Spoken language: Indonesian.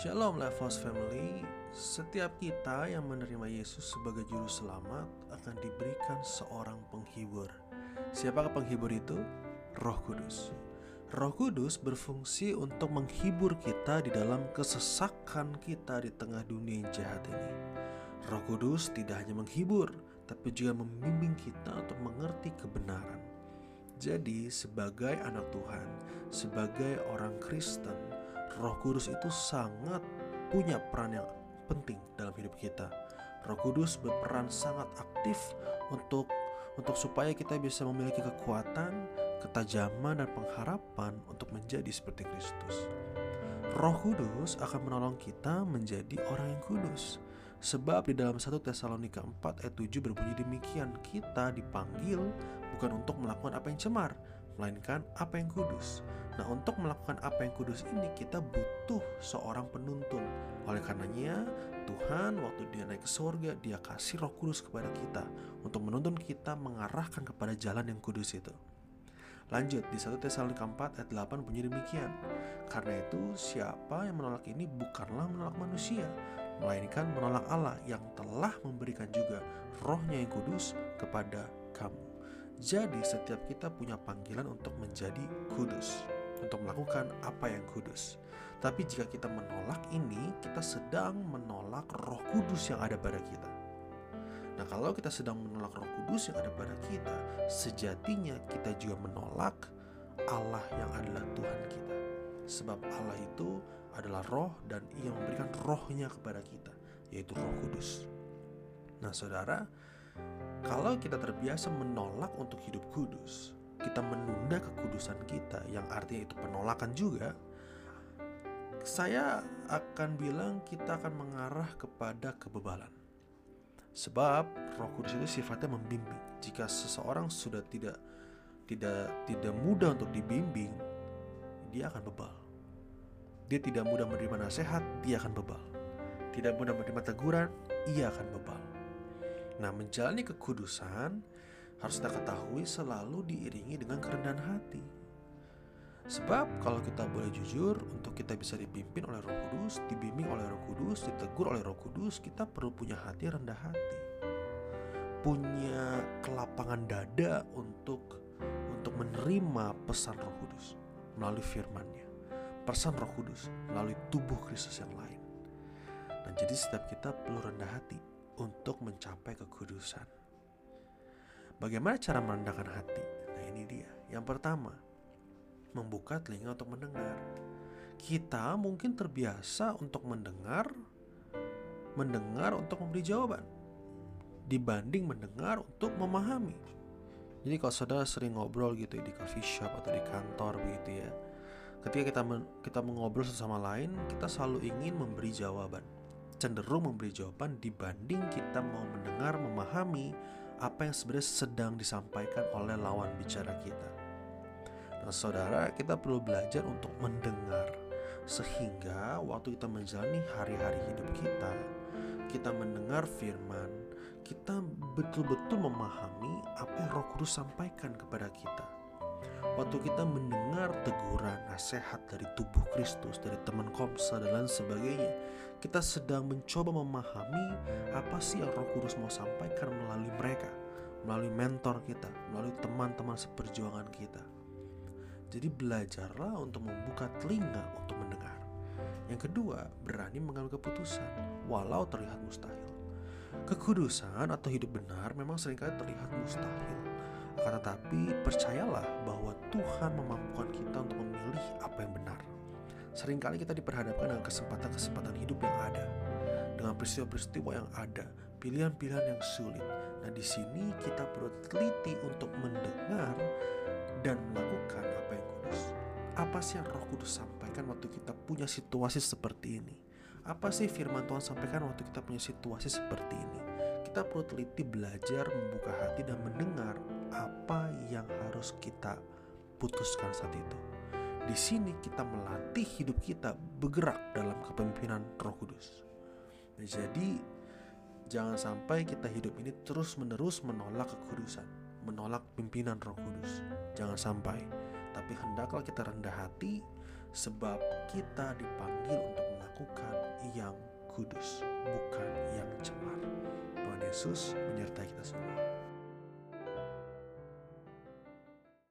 Shalom Levels Family Setiap kita yang menerima Yesus sebagai juru selamat akan diberikan seorang penghibur Siapakah penghibur itu? Roh Kudus Roh Kudus berfungsi untuk menghibur kita di dalam kesesakan kita di tengah dunia yang jahat ini Roh Kudus tidak hanya menghibur, tapi juga membimbing kita untuk mengerti kebenaran. Jadi, sebagai anak Tuhan, sebagai orang Kristen, Roh Kudus itu sangat punya peran yang penting dalam hidup kita. Roh Kudus berperan sangat aktif untuk untuk supaya kita bisa memiliki kekuatan, ketajaman dan pengharapan untuk menjadi seperti Kristus. Roh Kudus akan menolong kita menjadi orang yang kudus. Sebab di dalam 1 Tesalonika 4 ayat 7 berbunyi demikian, kita dipanggil bukan untuk melakukan apa yang cemar, melainkan apa yang kudus. Nah, untuk melakukan apa yang kudus ini kita butuh seorang penuntun. Oleh karenanya, Tuhan waktu dia naik ke surga, dia kasih Roh Kudus kepada kita untuk menuntun kita mengarahkan kepada jalan yang kudus itu. Lanjut di 1 Tesalonika 4 ayat 8 bunyi demikian. Karena itu siapa yang menolak ini bukanlah menolak manusia, melainkan menolak Allah yang telah memberikan juga rohnya yang kudus kepada kamu. Jadi setiap kita punya panggilan untuk menjadi kudus, untuk melakukan apa yang kudus. Tapi jika kita menolak ini, kita sedang menolak roh kudus yang ada pada kita. Nah kalau kita sedang menolak roh kudus yang ada pada kita, sejatinya kita juga menolak Allah yang adalah Tuhan kita. Sebab Allah itu adalah roh dan ia memberikan rohnya kepada kita, yaitu roh kudus. Nah saudara, kalau kita terbiasa menolak untuk hidup kudus, kita menunda kekudusan kita yang artinya itu penolakan juga, saya akan bilang kita akan mengarah kepada kebebalan. Sebab Roh Kudus itu sifatnya membimbing. Jika seseorang sudah tidak tidak tidak mudah untuk dibimbing, dia akan bebal. Dia tidak mudah menerima nasihat, dia akan bebal. Tidak mudah menerima teguran, ia akan bebal. Nah, menjalani kekudusan harus kita ketahui selalu diiringi dengan kerendahan hati. Sebab kalau kita boleh jujur, untuk kita bisa dipimpin oleh Roh Kudus, dibimbing oleh Roh Kudus, ditegur oleh Roh Kudus, kita perlu punya hati rendah hati. Punya kelapangan dada untuk untuk menerima pesan Roh Kudus melalui firman-Nya persan Roh Kudus melalui tubuh Kristus yang lain. Nah, jadi setiap kita perlu rendah hati untuk mencapai kekudusan. Bagaimana cara merendahkan hati? Nah, ini dia. Yang pertama, membuka telinga untuk mendengar. Kita mungkin terbiasa untuk mendengar mendengar untuk memberi jawaban dibanding mendengar untuk memahami. Jadi kalau saudara sering ngobrol gitu di coffee shop atau di kantor begitu ya, Ketika kita men kita mengobrol sesama lain, kita selalu ingin memberi jawaban. Cenderung memberi jawaban dibanding kita mau mendengar, memahami apa yang sebenarnya sedang disampaikan oleh lawan bicara kita. Nah, saudara, kita perlu belajar untuk mendengar sehingga waktu kita menjalani hari-hari hidup kita, kita mendengar firman, kita betul-betul memahami apa yang Roh Kudus sampaikan kepada kita waktu kita mendengar teguran, nasihat dari tubuh Kristus, dari teman komsa dan lain sebagainya, kita sedang mencoba memahami apa sih yang Roh Kudus mau sampaikan melalui mereka, melalui mentor kita, melalui teman-teman seperjuangan kita. Jadi belajarlah untuk membuka telinga untuk mendengar. Yang kedua, berani mengambil keputusan walau terlihat mustahil. Kekudusan atau hidup benar memang sering kali terlihat mustahil akan tetapi percayalah bahwa Tuhan memampukan kita untuk memilih apa yang benar. Seringkali kita diperhadapkan dengan kesempatan-kesempatan hidup yang ada, dengan peristiwa-peristiwa yang ada, pilihan-pilihan yang sulit. Nah, di sini kita perlu teliti untuk mendengar dan melakukan apa yang kudus. Apa sih yang Roh Kudus sampaikan waktu kita punya situasi seperti ini? Apa sih firman Tuhan sampaikan waktu kita punya situasi seperti ini? Kita perlu teliti belajar membuka hati dan mendengar apa yang harus kita putuskan saat itu. Di sini kita melatih hidup kita bergerak dalam kepemimpinan Roh Kudus. Nah, jadi jangan sampai kita hidup ini terus-menerus menolak kekudusan, menolak pimpinan Roh Kudus. Jangan sampai. Tapi hendaklah kita rendah hati sebab kita dipanggil untuk melakukan kudus, bukan yang cemar. Tuhan Yesus menyertai kita semua.